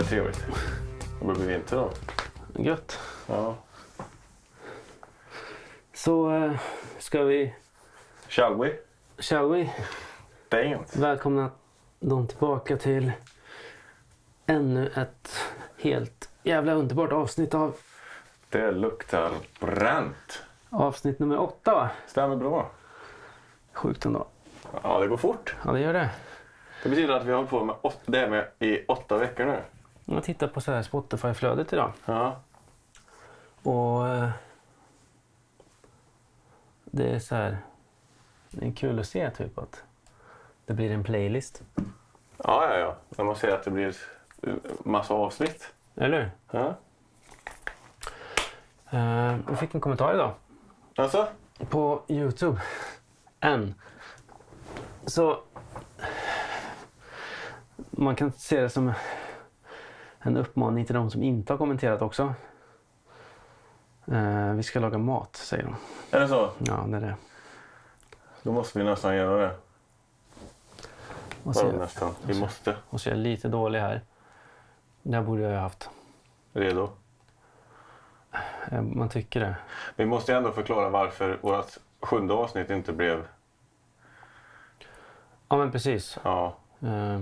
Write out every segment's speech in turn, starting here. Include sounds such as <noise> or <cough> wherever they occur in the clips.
det är trevligt. Det börjar bli vinter då. Gött. Ja. Så eh, ska vi, Shall we? shall we? Dance. Välkomna dem tillbaka till ännu ett helt jävla underbart avsnitt av Det luktar bränt. avsnitt nummer åtta va? Stämmer bra. Sjukt ändå. Ja, det går fort. Ja det gör det. Det betyder att vi har hållit på med åt- det med i åtta veckor nu. Jag tittar på så här Spotify-flödet idag. Ja. Och eh, det är så här. Det är kul att se typ att det blir en playlist. Ja, ja, ja. När man ser att det blir eh, massa avsnitt. Eller hur? Ja. Eh, vi fick en kommentar idag Alltså? på Youtube. En. Så man kan se det som en uppmaning till de som inte har kommenterat också. Eh, vi ska laga mat, säger de. Är det så? Ja, det är det. Då måste vi nästan göra det. Och så, nästan. Vi måste. och så är jag lite dålig här. Det här borde jag ju ha haft. Redo. Eh, Man tycker det. Vi måste ändå förklara varför vårt sjunde avsnitt inte blev... Ja, men precis. Ja, Eh,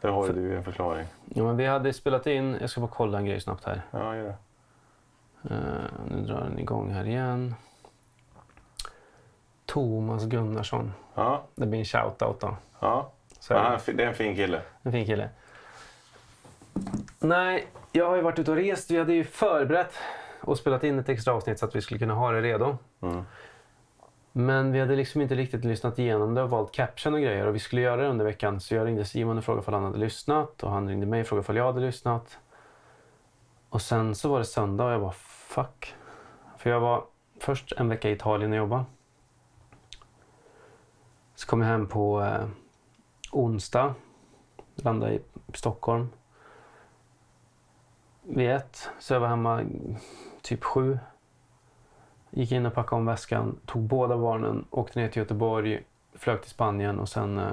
det har ju du en förklaring. Ja, men vi hade spelat in, jag ska bara kolla en grej snabbt här. Ja, gör det. Eh, nu drar den igång här igen. Thomas Gunnarsson. Ja, Det blir en shout-out då. ja. Så fi- det är en fin kille. En fin kille. Nej, jag har ju varit ute och rest. Vi hade ju förberett och spelat in ett extra avsnitt så att vi skulle kunna ha det redo. Mm. Men vi hade liksom inte riktigt lyssnat igenom det och valt caption och grejer. Och vi skulle göra det under veckan. Så jag ringde Simon och frågade om han hade lyssnat. Och han ringde mig och frågade om jag hade lyssnat. Och sen så var det söndag och jag bara fuck. För jag var först en vecka i Italien och jobbade. Så kom jag hem på eh, onsdag. Landade i Stockholm. Vid ett. Så jag var hemma typ sju. Gick in och packade om väskan, tog båda barnen, åkte ner till Göteborg, flög till Spanien och sen... eh,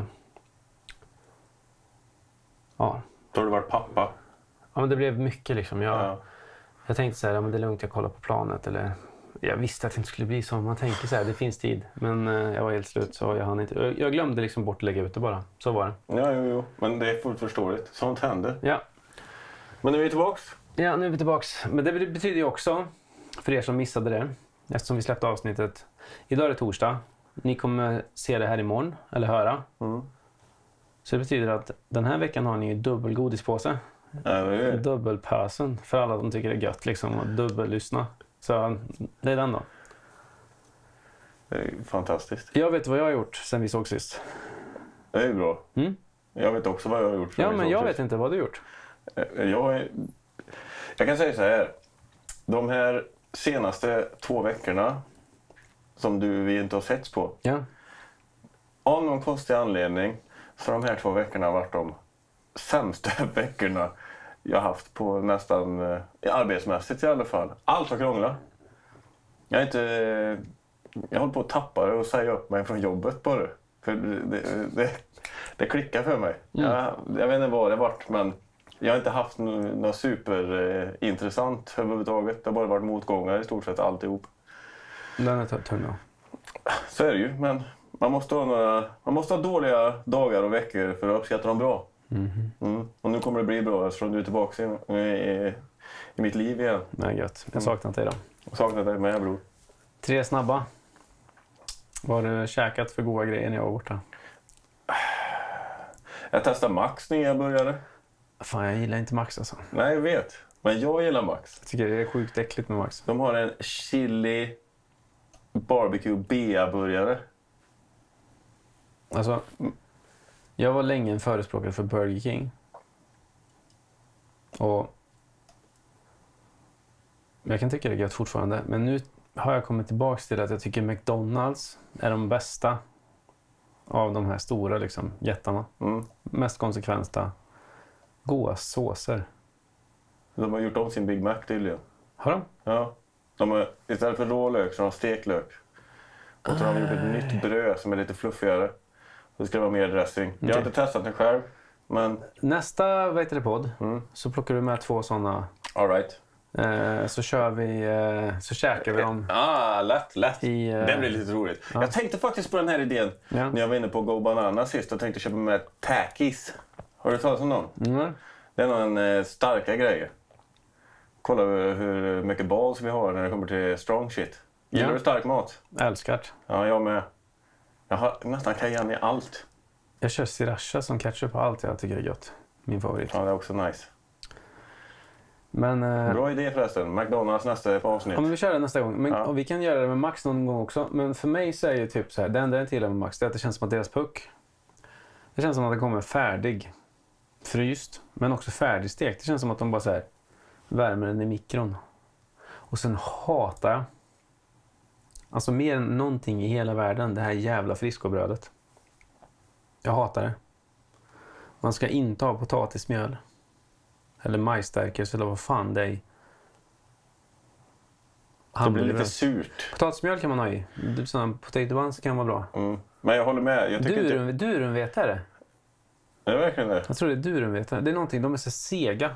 Ja, Då har du varit pappa. ja men det blev mycket liksom. Jag, Ja. jag tänkte så här, ja, men det är lugnt, jag kollar på planet. Eller, jag visste att det inte skulle bli så. Man tänker så här, det finns tid. Men eh, jag var helt slut så jag hann inte. Jag, jag glömde liksom bort att lägga ut det bara. Så var det. Ja, jo, jo. Men det är fullt förståeligt. Sånt händer. Ja, Men nu är vi tillbaks. ja nu är vi tillbaks. Men det betyder ju också, för er som missade det, eftersom vi släppte avsnittet. Idag är det torsdag. Ni kommer se det här imorgon, eller höra. Mm. Så det betyder att den här veckan har ni ju dubbelgodispåse. Ja, det är... Dubbelpösen för alla som tycker det är gött liksom att dubbellyssna. Så det är den då. det är fantastiskt. Jag vet vad jag har gjort sen vi såg sist. Det är bra. Mm? Jag vet också vad jag har gjort. Ja, men jag sist. vet inte vad du har gjort. Eh, Jag, är... jag kan säga så här. De här senaste två veckorna som du, vi inte har setts på. Ja. Av någon konstig anledning så de här två veckorna varit de sämsta <laughs> veckorna jag haft på nästan, eh, arbetsmässigt i alla fall. Allt har krånglat. Jag är inte... Jag håller på att tappa det och säga upp mig från jobbet bara. För det, det, det, det klickar för mig. Mm. Jag, jag vet inte vad det varit men jag har inte haft nå- något superintressant överhuvudtaget. Det har bara varit motgångar i stort sett alltihop. Den är tung. Så är det ju, men man måste ha, några, man måste ha dåliga dagar och veckor för att uppskatta dem bra. Mhm. Mm. Och nu kommer det bli bra eftersom du är tillbaka i, i, i mitt liv igen. Nej, gött. Jag har saknat dig då. Jag saknar dig med bror. Tre snabba. Vad har du käkat för goda grejer när jag var borta? Jag testade Max nya burgare. Fan, jag gillar inte Max alltså. Nej, jag vet. Men jag gillar Max. Jag tycker det är sjukt äckligt med Max. De har en chili barbecue bea-burgare. Alltså, jag var länge en förespråkare för Burger King. Och jag kan tycka det är gött fortfarande. Men nu har jag kommit tillbaka till att jag tycker McDonalds är de bästa av de här stora liksom, jättarna. Mm. Mest konsekventa. Goda såser. De har gjort om sin Big Mac tydligen. Har de? Ja. De har, istället för rålök så har de steklök. Och så har de gjort ett nytt bröd som är lite fluffigare. Det ska vara mer dressing. Jag har inte testat den själv. Men, Nästa vad heter det, podd mm. så plockar du med två sådana. all right. Eh, så kör vi, eh, så käkar vi dem Ah, lätt, lätt. i... eh, Det blir lite roligt. Jag tänkte faktiskt på den här idén Ja. när jag var inne på Go Banana sist och tänkte köpa med Takis. Har du talat om dem? Mm. Det är någon eh, starka grejer. Kolla hur mycket balls vi har när det kommer till strong shit. Gillar Ja. du stark mat? Älskar det. Ja, jag med. Jag har nästan cayenne i allt. Jag kör sriracha som ketchup på allt jag tycker är gött. Min favorit. Ja, det är också nice. Men, eh, Bra idé förresten. McDonalds nästa avsnitt. ja, men vi kör det nästa gång. Men, Ja. vi kan göra det med Max någon gång också. Men för mig så är ju typ så här, det enda jag inte gillar med Max det är att det känns som att deras puck, det känns som att den kommer färdig. Fryst, men också färdigstekt. Det känns som att de bara så här, värmer den i mikron. Och sen hatar jag, alltså mer än någonting i hela världen, det här jävla friskobrödet. Jag hatar det. Man ska inte ha potatismjöl. Eller majsstärkelse eller vad fan det är det blir lite surt. Potatismjöl kan man ha i. Du, sådana potato buns kan vara bra. Mm. Men jag håller med. Jag tycker inte... Durum, durumvete är det. Är det verkligen det? Jag tror det är durumvete. Det är någonting, de är så sega.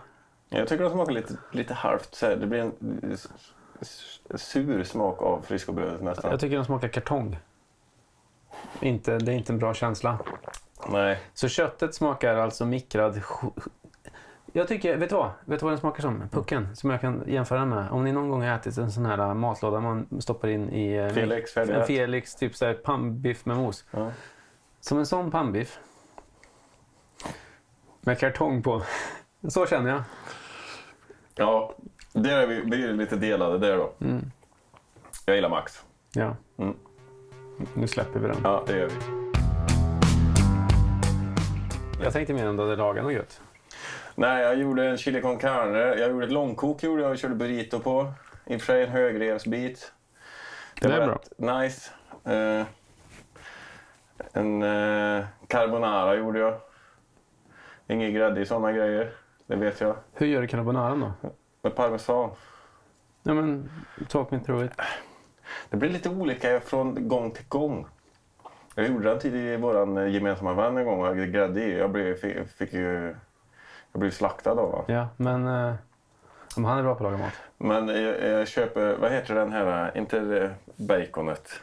Jag tycker de smakar lite, lite halvt. Så här, det blir en sur smak av friskobrödet nästan. Jag tycker de smakar kartong. Inte, det är inte en bra känsla. Nej. Så köttet smakar alltså mikrad... Jag tycker, vet du vad? Vet du vad den smakar som? Pucken, som jag kan jämföra med. Om ni någon gång har ätit en sån här äh, matlåda man stoppar in i... eh, Felix, en. Felix, typ så här pannbiff med mos. Ja. Som en sån pannbiff. Med kartong på. Så känner jag. Ja, där är vi, vi är lite delade där då. Mm. Jag gillar Max. Ja. Mm. Nu släpper vi den. Ja, det gör vi. Jag tänkte mer om du hade lagat något gött. Nej, jag gjorde en chili con carne. Jag gjorde ett långkok gjorde jag och körde burrito på. I och för sig en högrevsbit. Det är var bra. Nice. Eh, en eh, carbonara gjorde jag. Ingen grädde i sådana grejer. Det vet jag. Hur gör du carbonaran då? Med parmesan. Ja men, talk me through it. Det blir lite olika från gång till gång. Jag gjorde den till vår gemensamma vän en gång och hade grädde i. Jag blev, fick, fick ju... Jag blev slaktad av honom. Ja, men... eh, men han är bra på att laga mat. Men jag, jag köper, vad heter den här, inte baconet.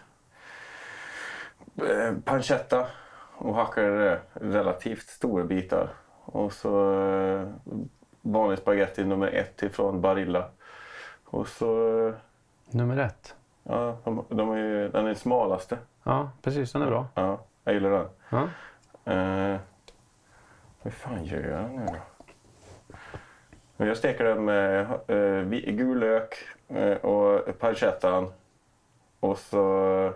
Eh, Pancetta och hackar relativt stora bitar. Och så eh, vanlig spaghetti nummer ett ifrån Barilla. Och så, eh, Nummer ett. ja, de, de är den är den smalaste. Ja, precis. Den är bra. Ja, jag gillar den. Ja. Eh, hur fan gör jag nu då? Jag steker den med eh, gul lök eh, och pancettan. Och så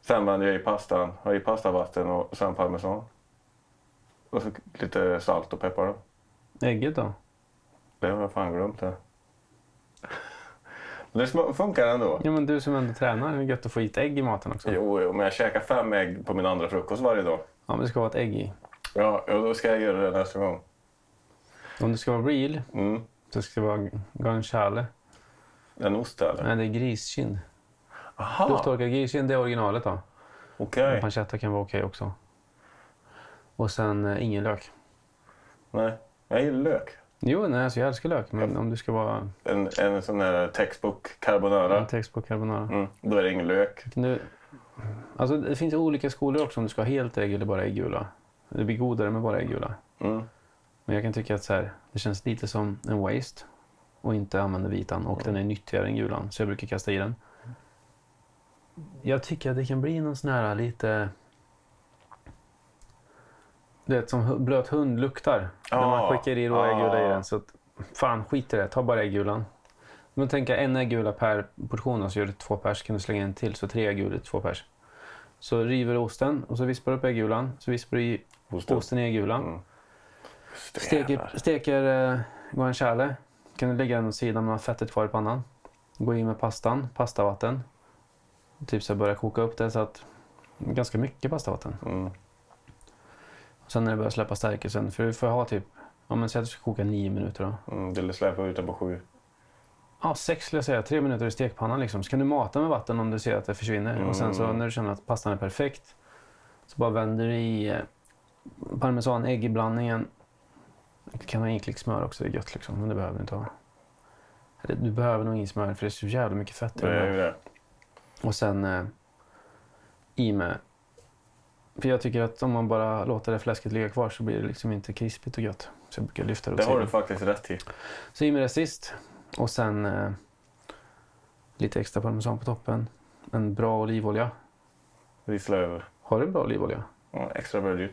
sen vänder jag i pastan, har i pastavatten och sen parmesan. Och så lite salt och peppar. då. Ägget då? Det har jag fan glömt det. Men det funkar ändå. Ja, men du som ändå tränar, det är gött att få i ett ägg i maten också. Jo, jo, men jag käkar fem ägg på min andra frukost varje dag. Ja, men det ska vara ett ägg i. Ja, och då ska jag göra det nästa gång. Om det ska vara real, Mm. så ska det vara guanciale. En ost eller? Nej, det är griskind. Aha, Lufttorkad griskind, det är originalet då. okej. Pancetta kan vara okej också. Och sen eh, ingen lök. Nej, jag gillar lök. Jo, nej, alltså jag älskar lök. Men om du ska vara En, en sån här textbook carbonara. en text på carbonara. Mm, då är det ingen lök. Du, alltså det finns olika skolor också om du ska ha helt ägg eller bara äggula. Det blir godare med bara äggula. Mm. Men jag kan tycka att så här, det känns lite som en waste och inte använda vitan och den är nyttigare än gulan så jag brukar kasta i den. Jag tycker att det kan bli någon sån här lite... Du vet som blöt hund luktar. när man Ja. skickar i rå Ja. äggula i den. Så att, fan skit i det, ta bara äggulan. Men tänka en äggula per portion så gör du två pers kan du slänga en till så tre äggulor två pers. Så river du osten och så vispar du upp äggulan. Så vispar du i Osten. osten i äggulan. Mm. Steker, steker eh, guanciale. Kan du lägga den åt sidan med fettet kvar i pannan. Gå in med pastan, pastavatten. Typ så här börja koka upp det så att ganska mycket pastavatten. Mm. Sen när det börjar släppa stärkelsen, för du får ha typ, om man säger att du ska koka nio minuter då. Mm. Det släpper ut den på sju. Ja, sex skulle jag säga. Tre minuter i stekpannan liksom. Så kan du mata med vatten om du ser att det försvinner. Och sen så Mm. när du känner att pastan är perfekt så bara vänder du i eh, parmesan, ägg i blandningen. Du kan ha enklick smör också, det är gött liksom, men det behöver du inte ha. Du behöver nog ingen smör för det är så jävla mycket fett i Det det. Och sen eh, i med... För jag tycker att om man bara låter det fläsket ligga kvar så blir det liksom inte krispigt och gött. Så jag brukar lyfta det Det har du faktiskt rätt i. Så i med det sist. Och sen eh, lite extra parmesan på toppen. En bra olivolja. Vissla över. Har du en bra olivolja? Ja, extra virgin.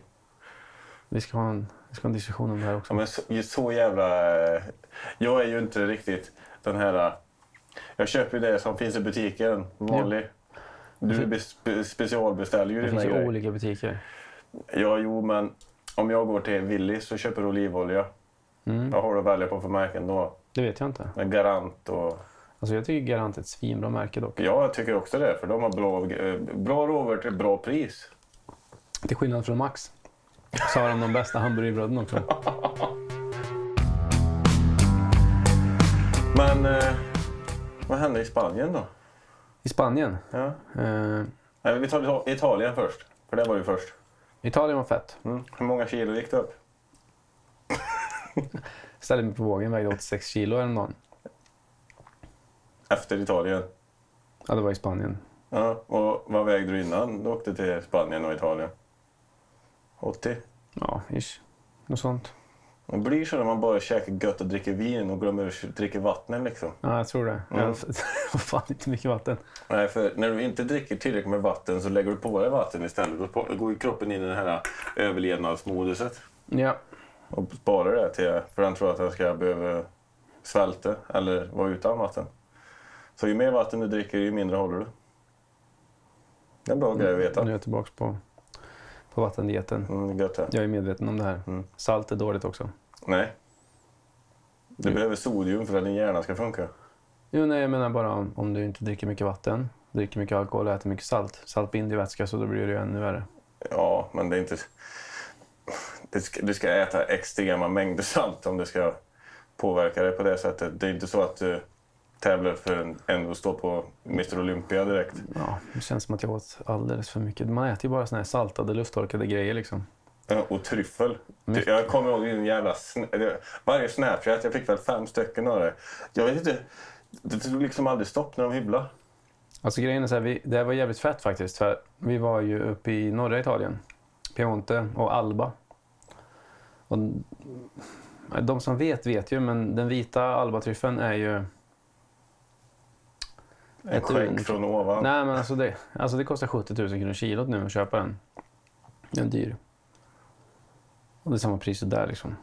Vi ska ha en, vi ska ha en diskussion om det här också. Ja, men så, så jävla... eh, Jag är ju inte riktigt den här... eh, Jag köper ju det som finns i butiken, vanlig. Du be, spe, specialbeställer ju det dina finns ju grejer. olika butiker. Ja, jo, men om jag går till Willys så köper olivolja. Mm. Vad har du att välja på för märken då? Det vet jag inte. Garant och... Alltså jag tycker Garant är ett svinbra märke dock. Ja, jag tycker också det. För de har bra, eh, bra råvaror till bra pris. Till skillnad från Max. Så har de de bästa hamburgerbröden också. <laughs> Men eh, vad hände i Spanien då? I Spanien. Ja. Eh, Nej, vi tar Ita- Italien först. För det var ju först. Italien var fett. Mm. Hur många kilo gick det upp? <laughs> Ställde mig på vågen, vägde 86 kilo häromdagen. Efter Italien? Ja, det var i Spanien. Ja. Och vad vägde du innan du åkte till Spanien och Italien? 80? Ja, ish. Något sånt. Det blir så när man bara käkar gött och dricker vin och glömmer att dricka vatten liksom. Ja, jag tror det. Mm. Jag <laughs> var fan inte mycket vatten. Nej, för när du inte dricker tillräckligt med vatten så lägger du på dig vatten istället. Då går kroppen in i det här överlevnadsmoduset. Ja, Och sparar det till, för den tror att den ska behöva svälta eller vara utan vatten. Så ju mer vatten du dricker, ju mindre håller du. Det är en bra grej att veta. nu är jag tillbaka på, på vattendieten. Mm, gött det. Jag är medveten om det här. Mm. Salt är dåligt också. Nej. Du Mm. behöver sodium för att din hjärna ska funka. Jo, nej, jag menar bara om, om du inte dricker mycket vatten, dricker mycket alkohol och äter mycket salt. Salt binder ju vätska så då blir det ju ännu värre. Ja, men det är inte... Du ska, du ska äta extrema mängder salt om det ska påverka dig på det sättet. Det är inte så att du tävlar för en, att stå på Mr Olympia direkt. Ja, det känns som att jag åt alldeles för mycket. Man äter ju bara såna här saltade, lufttorkade grejer liksom. Ja, Och tryffel. Mycket. Jag kommer ihåg en jävla... det- Varje Snapchat, jag fick väl fem stycken av det. Jag vet inte, det tog liksom aldrig stopp när de hybblade. Alltså grejen är så här, vi, det här var jävligt fett faktiskt. För vi var ju uppe i norra Italien. Piemonte och Alba. Och, de som vet vet ju, men den vita albatryffeln är ju... En Ett skänk från ovan. Nej, men alltså det, alltså det kostar 70 000 kronor kilot nu att köpa den. Den är dyr. Och det är samma pris där liksom.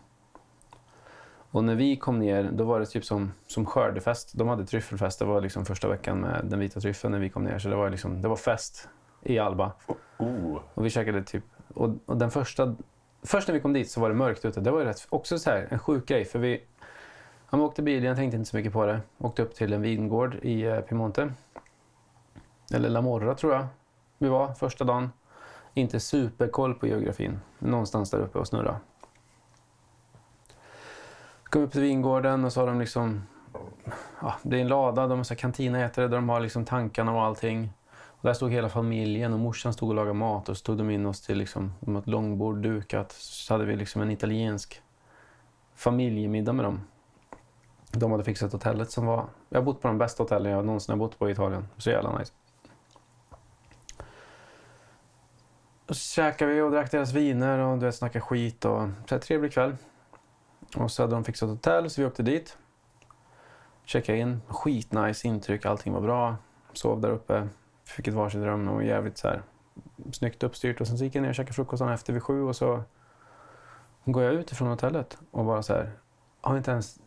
Och när vi kom ner, då var det typ som, som skördefest. De hade tryffelfest. Det var liksom första veckan med den vita tryffeln när vi kom ner. Så det var, liksom, det var fest i Alba. Oh. Och vi käkade typ... Och, och den första... Först när vi kom dit så var det mörkt ute. Det var rätt, också så här, en sjuk grej. För vi... Han åkte bilen, jag tänkte inte så mycket på det. Åkte upp till en vingård i eh, Piemonte. Eller La Morra tror jag vi var första dagen. Inte superkoll på geografin. Någonstans där uppe och snurra. Kom upp till vingården och så har de liksom... Ja, det är en lada, de har så kantinätare där de har liksom tankarna och allting. Och där stod hela familjen och morsan stod och lagade mat och så tog de in oss till liksom, de hade ett långbord dukat. Så hade vi liksom en italiensk familjemiddag med dem. De hade fixat hotellet som var... Jag har bott på de bästa hotellen jag någonsin har bott på i Italien. Så jävla nice. Och så käkade vi och drack deras viner och du vet, snackade skit och så här, trevlig kväll. Och så hade de fixat hotell så vi åkte dit. Checkade in. Skitnice intryck, allting var bra. Sov där uppe. Fick ett varsitt rum och var jävligt så här snyggt uppstyrt. Och sen så gick jag ner och käkade frukost efter vid sju och så går jag ut ifrån hotellet och bara så här, har inte ens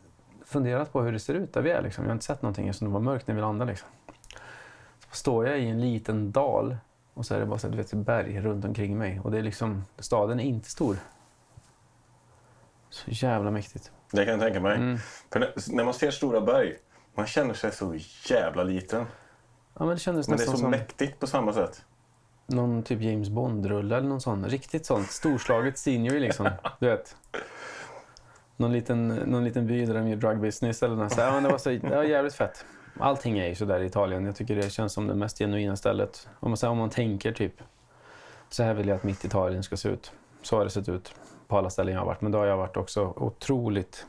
funderat på hur det ser ut där vi är. Liksom. Jag har inte sett någonting eftersom det var mörkt när vi landade. Liksom. Så står jag i en liten dal och så är det bara så du vet, berg runt omkring mig. Och det är liksom, staden är inte stor. Så jävla mäktigt. Det kan jag tänka mig. Mm. När- man ser stora berg, man känner sig så jävla liten. Ja, men det Men det är så som mäktigt på samma sätt. någon typ James Bond-rulle eller någon sån. Riktigt sånt storslaget senior liksom. Du vet. Någon liten, någon liten by där de gör drug business eller något. Så, ja, men det var så, det var jävligt fett. Allting är ju sådär i Italien. Jag tycker det känns som det mest genuina stället. Om man, här, om man tänker typ, så här vill jag att mitt Italien ska se ut. Så har det sett ut på alla ställen jag har varit. Men då har jag varit också otroligt...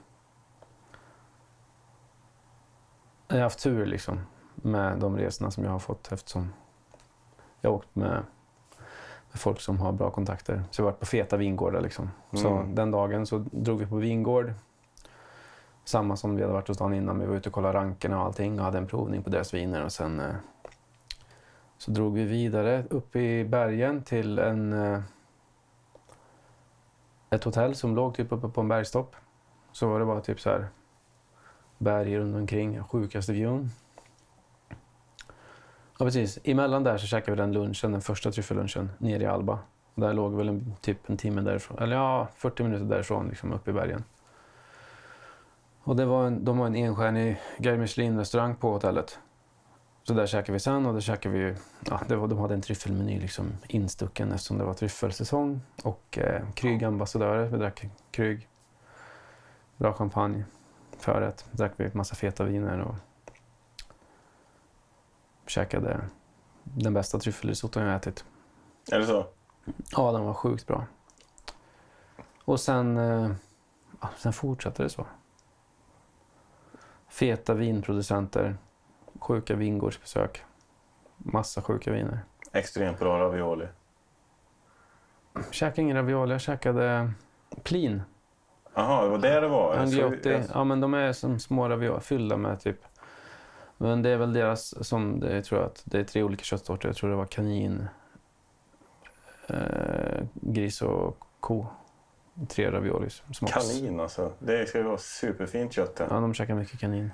Jag har haft tur liksom med de resorna som jag har fått eftersom jag har åkt med folk som har bra kontakter. Så jag har varit på feta vingårdar liksom. Så Mm. den dagen så drog vi på vingård. Samma som vi hade varit hos dagen innan. Vi var ute och kollade rankerna och allting och hade en provning på deras viner. Och sen eh, så drog vi vidare upp i bergen till en, eh, ett hotell som låg typ uppe på en bergstopp. Så var det bara typ så här berg runt omkring, sjukaste viewn. Ja, precis. Emellan där så käkade vi den lunchen, den första tryffellunchen, nere i Alba. Där låg väl en, typ en timme därifrån, eller ja, 40 minuter därifrån, liksom uppe i bergen. Och det var en, de har en enstjärnig Guy Michelin-restaurang på hotellet. Så där käkade vi sen och där käkade vi, ja, det var, de hade en tryffelmeny liksom instucken eftersom det var tryffelsäsong. Och eh, krygambassadörer, vi drack Krüg. Bra champagne. Förrätt drack vi massa feta viner och käkade den bästa tryffelrisotton jag ätit. Är det så? Ja, den var sjukt bra. Och sen, eh, ja, sen fortsatte det så. Feta vinproducenter, sjuka vingårdsbesök, massa sjuka viner. Extremt bra ravioli. Käkade ingen ravioli, jag käkade plin. Jaha, det var det det var? Jag- Ja, men de är som små ravioli, fyllda med typ... Men det är väl deras, som det, jag tror att det är tre olika köttsorter. Jag tror det var kanin, eh, gris och ko. Tre ravioli. Smås. Kanin alltså. Det ska ju vara superfint kött. Ja, de käkar mycket kanin.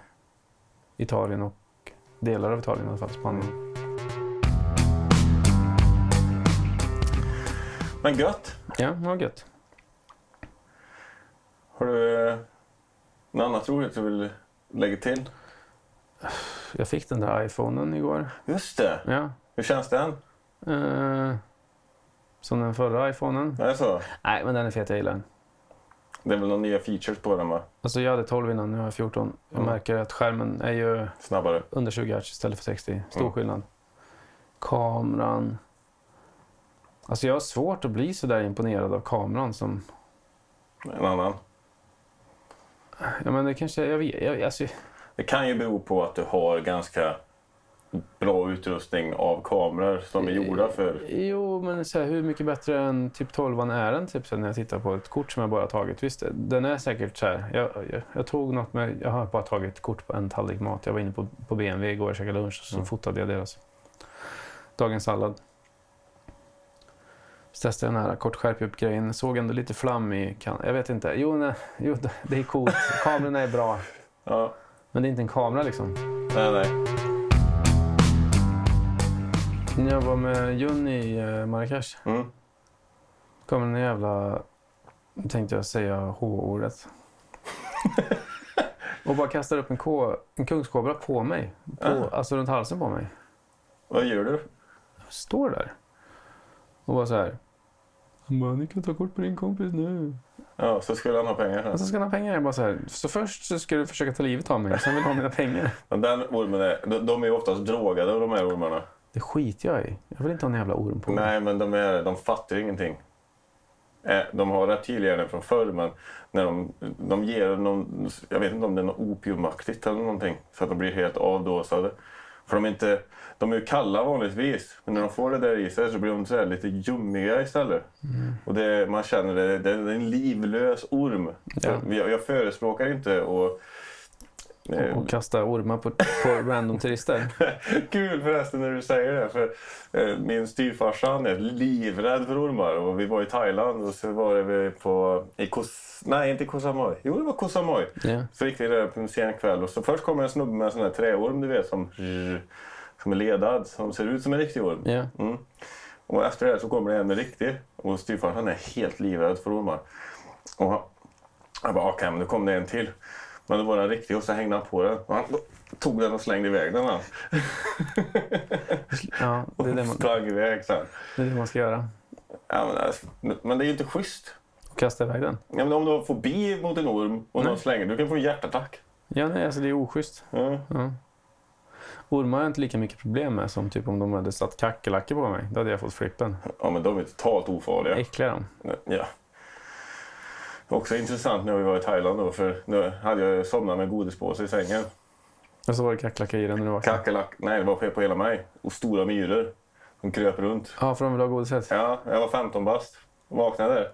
Italien och delar av Italien i alla fall. Spanien. Men gött! Ja, det var gött. Har du eh, något annat roligt du vill lägga till? Jag fick den där iPhonen igår. Just det! Ja. Hur känns den? Eh, som den förra iPhonen. Är det så? Nej, men den är fet. Jag gillar den. Det är väl några nya features på den va? Alltså jag hade 12 innan, nu har jag 14. Jag Mm. märker att skärmen är ju Snabbare. under 20 Hz istället för 60. Stor Mm. skillnad. Kameran. Alltså jag har svårt att bli så där imponerad av kameran som... En annan. Ja men det kanske... Jag vet, jag, alltså, Det kan ju bero på att du har ganska bra utrustning av kameror som är gjorda för... Jo, men så här, hur mycket bättre än typ 12 är den? Typ, så när jag tittar på ett kort som jag bara tagit. Visst, den är säkert så här. Jag, jag, jag tog något med, jag har bara tagit kort på en tallrik mat. Jag var inne på, på BMW igår och käkade lunch och så Mm. fotade jag deras dagens sallad. Så testade jag den här kort upp grejen. Såg ändå lite flam i kan Jag vet inte. Jo, nej, jo, det är coolt. Kamerorna är bra. Ja, Men det är inte en kamera liksom. nej, nej. När jag var med Junni i eh, Marrakesh Mm. kom en jävla, tänkte jag säga H-ordet. <laughs> och bara kastar upp en, ko, en kungskobra på mig. På, Ah. Alltså runt halsen på mig. Vad gör du? Jag står där. Och bara så här. Han bara, ni kan ta kort på din kompis nu. Ja, så skulle han ha pengar. Och så ska han ha pengar. Jag bara så här. Så först så ska du försöka ta livet av mig. Sen vill du ha mina pengar. <laughs> Men den ormen är, de, de är ju oftast drogade de här ormarna. Det skiter jag i. Jag vill inte ha en jävla orm på mig. Nej, men de, är, de fattar ingenting. Eh, De har reptilhjärnor från förr, men när de, de ger någon, jag vet inte om det är något opiumaktigt eller någonting, så att de blir helt avdåsade. För de är, inte, de är ju kalla vanligtvis, men när de får det där i sig så blir de så lite ljummiga istället. Och det, man känner det, det är en livlös orm. Ja. jag, jag förespråkar inte och eh, Och kasta ormar på, på <laughs> random turister. Kul förresten när du säger det. För eh, min styvfarsa han är livrädd för ormar. Och vi var i Thailand och så var vi på... I Kos, nej, inte Koh Samui. Jo, det var Koh Samui. Ja. Så gick vi där på en sen kväll. Och så först kommer en snubbe med en sån här träorm, du vet, som, som är ledad. Som ser ut som en riktig orm. Ja. Mm. Och efter det så kommer det en med riktig. Och styvfarsan är helt livrädd för ormar. Och han, jag bara, okej, men nu kom det en till. Men då var den riktig och så hängde han på den. Och han tog den och slängde iväg den. Han. ja, det är det man, sprang iväg sen. det är det man ska göra. Ja, men, alltså, men det är ju inte schysst. Och kasta iväg den. Ja, men om du har fobi mot en orm och Nej. någon slänger, du kan få en hjärtattack. Ja, nej, alltså det är oschysst. Ja. Ja. Ormar har jag inte lika mycket problem med som typ om de hade satt kackerlackor på mig. Då hade jag fått flippen. Ja, men de är totalt ofarliga. Äckliga de. Ja. Också intressant när vi var i Thailand då, för nu hade jag somnat med godispåse i sängen. Och så var det kackerlackor i den när du vaknade. Kackerlack, nej det var på hela mig. Och stora myror. De kröp runt. Ja, för de vill ha godiset. Ja, jag var 15 bast. Vaknade.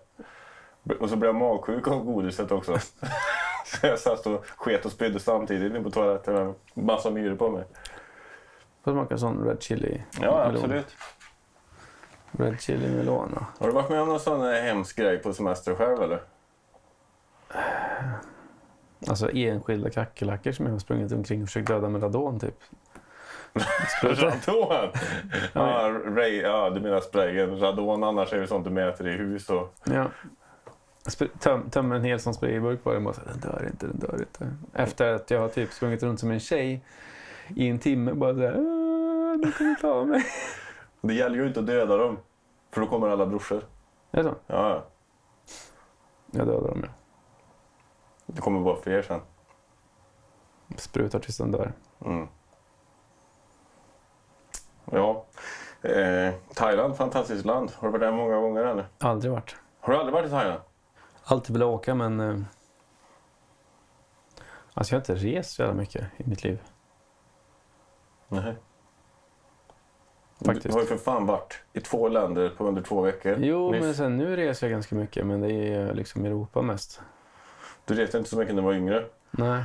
Och så blev jag magsjuk av godiset också. <laughs> så jag satt och sket och spydde samtidigt inne på toaletten med massa myror på mig. Får smaka sån red chili Ja, melon. absolut. Red chili melon. ja. Har du varit med om någon sån hemsk grej på semester själv eller? Alltså enskilda kackerlackor som jag har sprungit omkring och försökt döda med radon typ. <laughs> Radon? Ja, Ray, ja, du menar sprayen. Radon annars är det sånt du mäter i hus och... Ja. Töm, tömmer en hel sån sprayburk på den och bara så här, den dör inte, den dör inte. Efter att jag har typ sprungit runt som en tjej i en timme bara såhär, de kommer ta av mig. <laughs> Det gäller ju inte att döda dem. För då kommer alla brorsor. Är det så? Ja, ja. Jag dödar dem ja. Det kommer bara fler sen. Sprutar tills den dör. Mm. Ja. Eh, Thailand, fantastiskt land. Har du varit där många gånger eller? Aldrig varit. Har du aldrig varit i Thailand? Alltid velat åka men... Eh, alltså jag har inte rest så jävla mycket i mitt liv. Nej. Faktiskt. Du har ju för fan varit i två länder på under två veckor. Jo, nyss. men sen nu reser jag ganska mycket men det är liksom Europa mest. Du reste inte så mycket när du var yngre. Nej.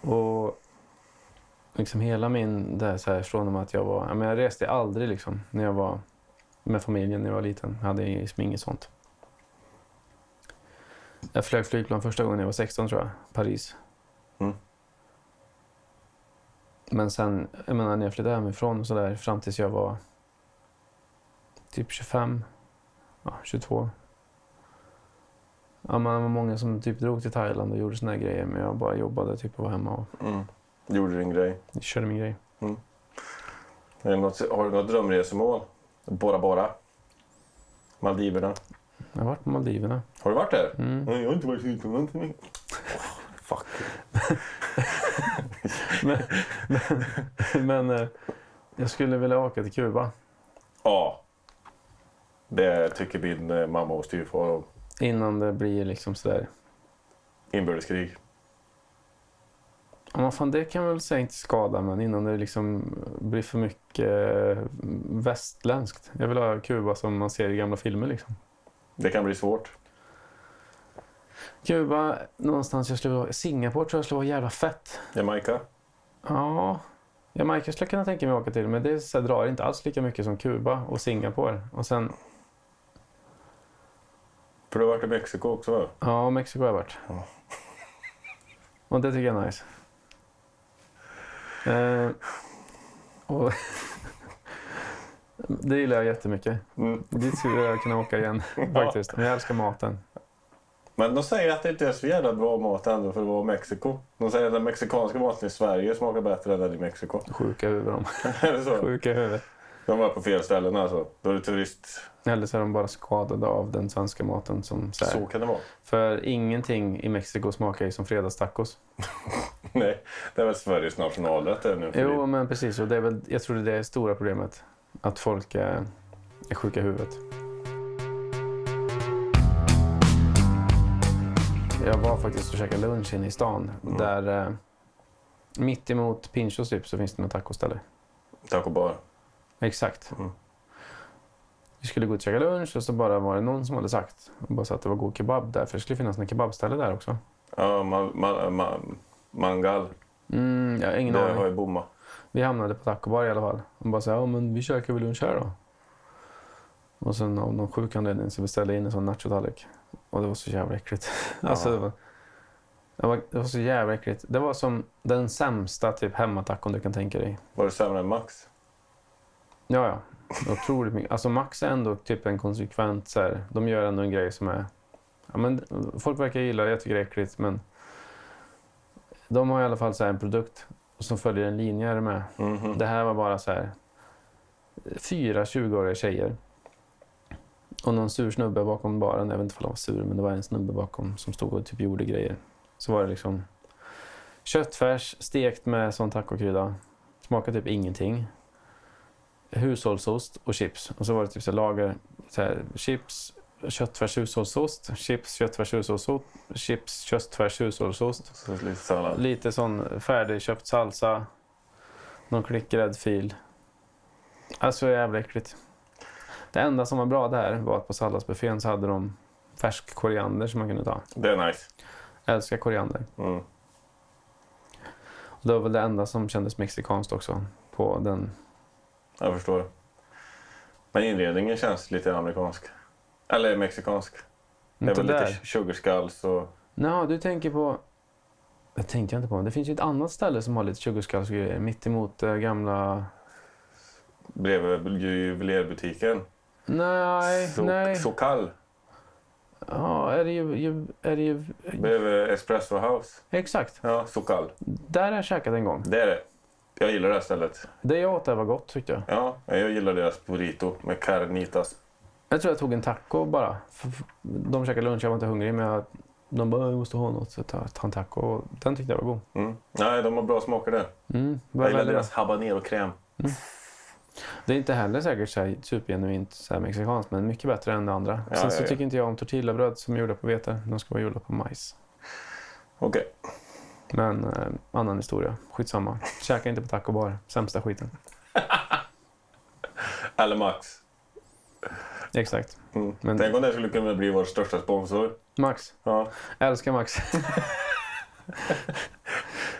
Och liksom hela min, det här, så här från och med att jag var, men jag reste aldrig liksom när jag var med familjen när jag var liten. Jag hade liksom inget sånt. Jag flög flygplan första gången jag var 16 tror jag, Paris. Mm. Men sen, jag menar när jag flyttade hemifrån och sådär fram tills jag var typ 25, ja, 22. Ja, man var många som typ drog till Thailand och gjorde såna grejer men jag bara jobbade typ och var hemma och Mm. Gjorde din grej. körde min grej. Är det något, har du något drömresemål? Bora Bora? Maldiverna? Jag har varit på Maldiverna. Har du varit där? Mm. Nej, jag har inte varit utomlands. Fuck. <laughs> Men, men, men eh, jag skulle vilja åka till Kuba Ja. Det tycker min eh, mamma och styvfar om. Innan det blir liksom sådär. Inbördeskrig. Ja, fan, det kan väl säga inte skada men innan det liksom blir för mycket eh, västländskt. Jag vill ha Kuba som man ser i gamla filmer liksom. Det kan bli svårt. Kuba, någonstans jag skulle vara, Singapore tror jag skulle vara jävla fett. Jamaica? Ja, Jamaica skulle jag kunna tänka mig att åka till men det så här, drar inte alls lika mycket som Kuba och Singapore. Och sen, För du har varit i Mexiko också va? ja, Mexiko har jag varit. Ja. Och det tycker jag är nice. Eh, och <laughs> det gillar jag jättemycket. Mm. Dit skulle jag kunna åka igen <laughs> faktiskt. Men jag älskar maten. Men de säger att det inte är så jävla bra mat ändå för att vara Mexiko. De säger att den mexikanska maten i Sverige smakar bättre än den i Mexiko. Sjuka huvud de. <laughs> Sjuka huvud. De var på fel ställen alltså. Då är det turist... Eller så är de bara skadade av den svenska maten. Som, så. Så kan det vara. För ingenting i Mexiko smakar ju som fredagstacos. <laughs> Nej, det är väl Sveriges nationalrätt nu. för Jo, men precis. Och det är väl, jag tror det är det stora problemet. Att folk är, är sjuka i huvudet. Jag var faktiskt och käkade lunch inne i stan. Mm. Där eh, mitt emot Pinchos typ, så finns det något tacoställe. Taco bar. Exakt. Mm. Vi skulle gå ut och käka lunch och så bara var det någon som hade sagt bara så att det var god kebab där. För det skulle finnas en kebabställe där också. Ja, man, man, man, mangal. Mm, jag har ingen det har ju bomma. Vi hamnade på taco bar i alla fall. Och bara så här, ja men vi käkar väl lunch här då. Och sen av någon sjuk anledning så beställde jag in en sån nachotallrik. Och det var så jävla äckligt. <laughs> alltså, det, var, det, var, det var så jävla äckligt. Det var som den sämsta typ hemmatacon du kan tänka dig. Var det sämre än Max? Ja, ja. Otroligt mycket. Alltså Max är ändå typ en konsekvent så här, De gör ändå en grej som är... Ja, men, folk verkar gilla det, jag tycker det är äckligt men... De har i alla fall så här en produkt som följer en linje med. Mhm. Det här var bara så här fyra 20-åriga tjejer. Och någon sur snubbe bakom baren. Jag vet inte om han var sur, men det var en snubbe bakom som stod och typ gjorde grejer. Så var det liksom köttfärs stekt med sån tacokrydda. Smakar typ ingenting. Hushållsost och chips. Och så var det typ så här lager, så här, chips, köttfärs hushållsost, chips, köttfärs hushållsost, chips, köttfärs hushållsost. Så lite sallad. Lite sån färdigköpt salsa. Någon klick gräddfil. Alltså jävla äckligt. Det enda som var bra där var att på salladsbuffén så hade de färsk koriander som man kunde ta. Det är nice. Jag älskar koriander. Mm. Och det var väl det enda som kändes mexikanskt också på den. Jag förstår. Men inredningen känns lite amerikansk. Eller mexikansk. Det är väl lite sugar skulls och... Nå, du tänker på... Det tänkte jag inte på. Det finns ju ett annat ställe som har lite sugarskullsgrejer mitt emot eh, gamla... Bredvid juvelerarbutiken. Nej, Så, nej. så kall. Ja, är det ju... ju är det ju... Bredvid Espresso House. Exakt. Ja, så kall. Där har jag käkat en gång. Det är det. Jag gillar det här stället. Det jag åt där var gott tyckte jag. Ja, jag gillar deras burrito med carnitas. Jag tror jag tog en taco bara. De käkade lunch, jag var inte hungrig men jag, de bara jag måste ha något så jag tar en taco. Den tyckte jag var god. Mm. Nej, de har bra smaker där. Mm, Jag gillar deras habanero-kräm. Det är inte heller säkert så här supergenuint så här mexikanskt men mycket bättre än det andra. Ja, Sen ja, så ja. tycker inte jag om tortillabröd som är gjorda på vete. De ska vara gjorda på majs. Okej. Men eh, annan historia. Skitsamma. Käka inte på taco bar. Sämsta skiten. <laughs> Eller Max. Exakt. Mm. Men- Tänk om det skulle kunna bli vår största sponsor. Max. Ja. Älskar Max. <laughs>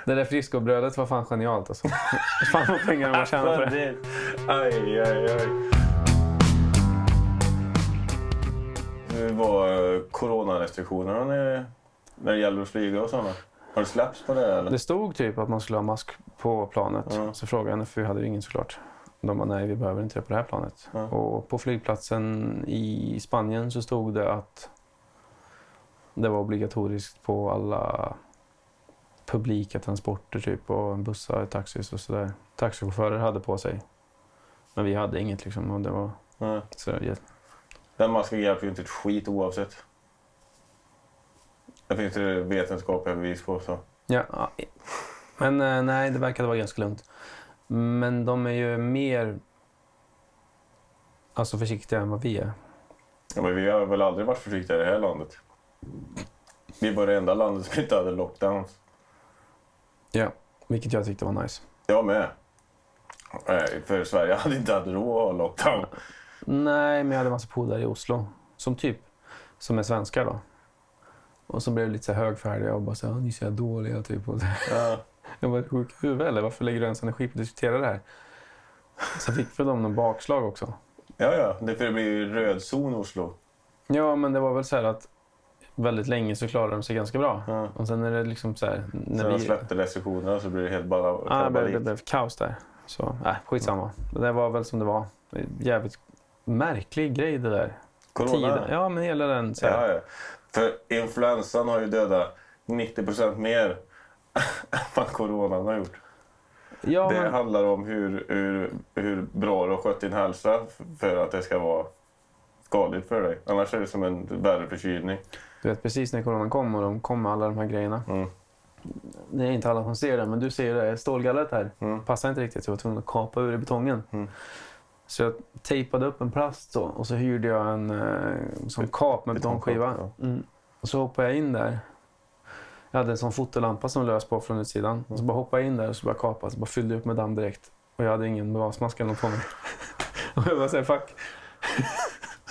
det där friskobrödet var fan genialt alltså. fan vad pengar de har tjänat på det. <laughs> Aj, aj, aj. Hur var eh, coronarestriktionerna när, när det gäller att flyga och sådana? Har det släppts på det eller? Det stod typ att man skulle ha mask på planet. Ja. Så frågade jag, för vi hade ju ingen såklart. De bara, nej vi behöver inte det på det här planet. Ja. Och på flygplatsen i Spanien så stod det att det var obligatoriskt på alla publika transporter typ och bussar, taxis och sådär. Taxichaufförer hade på sig. Men vi hade inget liksom och det var Ja. sådär. jät- Den masken hjälper ju inte ett skit oavsett. Det finns det vetenskapliga bevis på. Så. Ja, men eh, nej, det verkade vara ganska lugnt. Men de är ju mer alltså försiktiga än vad vi är. Ja, men vi har väl aldrig varit försiktiga i det här landet. Vi var det enda landet som inte hade lockdowns. Ja. Vilket jag tyckte var nice. Jag med. För Sverige hade inte haft råd att ha lockdown. Nej, men jag hade en massa polare i Oslo. Som typ, som är svenskar då. Och så blev det lite så här högfärdiga och bara så här, "Ah, ni är så dåliga typ. Och så. Ja. <laughs> Jag var sjuk i huvudet eller? Varför lägger du ens energi på att diskutera det här? Så fick för dem någon bakslag också. Ja, ja. Det, för det blir ju röd zon i Oslo. Ja, men det var väl så här att väldigt länge så klarade de sig ganska bra. Ja. Och sen är det liksom så här... När de vi... släppte restriktionerna så blir det helt bara Ja, det, blev, det blev kaos där. Så, nej, skitsamma. Det var väl som det var. Jävligt märklig grej det där. Corona. Tiden. Ja, men hela den så här. Ja, ja. För influensan har ju dödat 90% mer <laughs> än vad coronan har gjort. Ja, det men, handlar om hur, hur, hur bra du har skött din hälsa för att det ska vara skadligt för dig. Annars är det som en värre förkylning. du vet precis när coronan kom och de kom med alla de här grejerna. Mm. Det är inte alla som ser det, men du ser det. Stålgallret här Mm. passar inte riktigt jag var tvungen att kapa ur i betongen. Mm. Så jag tejpade upp en plast så, och så hyrde jag en eh, sån kap med betongskiva. Mm. Och så hoppade jag in där. Jag hade en sån fotolampa som lös på från utsidan. Och så bara hoppade jag in där och så bara kapade. Så bara fyllde jag upp med damm direkt. Och jag hade ingen gasmask eller något på mig. <laughs> och jag bara såhär, fuck.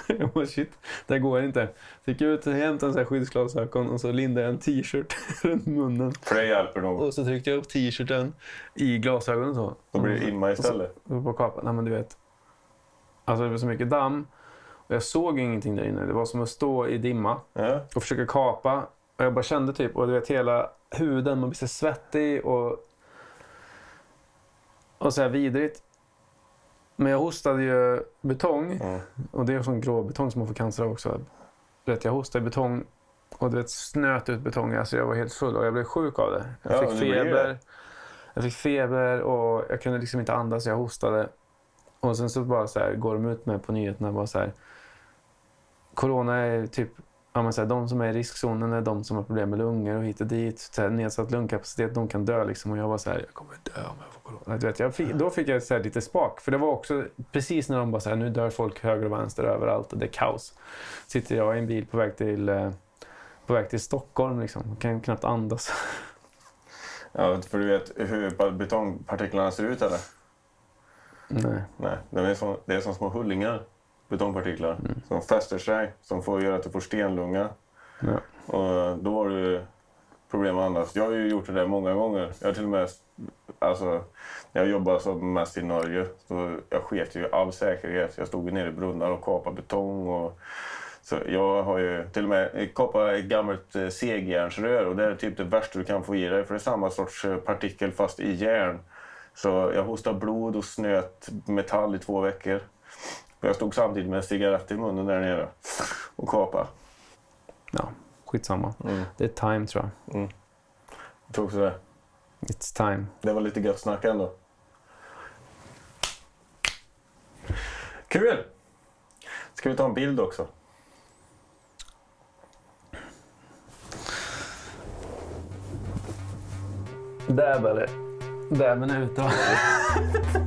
<laughs> jag bara shit, det går inte. Så gick jag ut och hämtade en skyddsglasögon och så lindade jag en t-shirt <laughs> runt munnen. För det hjälper nog. Och så tryckte jag upp t-shirten i glasögonen så. Då blir det imma istället. Och på kapan. Nej men du vet. Alltså det var så mycket damm. Och jag såg ingenting där inne. Det var som att stå i dimma Ja. och försöka kapa. Och jag bara kände typ, och du vet hela huden, man blir så svettig och... Och så här vidrigt. Men jag hostade ju betong. Mm. Och det är sån grå betong som man får cancer av också. Vet, jag hostade betong och du vet, snöt ut betong. Alltså jag var helt full och jag blev sjuk av det. Jag Ja, fick feber. Jag fick feber och jag kunde liksom inte andas. Jag hostade. Och sen så bara så här, går de ut med på nyheterna bara så här. Corona är typ ja, men så här, de som är i riskzonen är de som har problem med lungor och hit och dit. Så här, nedsatt lungkapacitet, de kan dö. Liksom. Och jag var så här, jag kommer dö om jag får corona. Du vet, jag fick, då fick jag så här, lite spak. För det var också precis när de bara så här, nu dör folk höger och vänster överallt och det är kaos. Sitter jag i en bil på väg till, eh, på väg till Stockholm liksom. Kan knappt andas. Ja, för du vet hur betongpartiklarna ser ut eller? Nej. Nej, de är som, det är som små hullingar, betongpartiklar, mm. som fäster sig, som får göra att du får stenlunga. Ja. Och då har du problem att andas. Jag har ju gjort det där många gånger. Jag har till och med, alltså, när jag jobbade som mest i Norge, så jag sket ju all säkerhet. Jag stod nere i brunnar och kapade betong. Och, så jag har ju till och med kapat ett gammalt eh, segjärnsrör och det är typ det värsta du kan få i dig för det är samma sorts eh, partikel fast i järn. Så jag hostade blod och snöt metall i två veckor. Jag stod samtidigt med en cigarett i munnen där nere och kapade. Ja, skitsamma. Mm. Det är time tror jag. Mm. Jag tror också det. It's time. Det var lite gött snack ändå. Kul! Ska vi ta en bild också? Där var det. Bävern är ute. <laughs>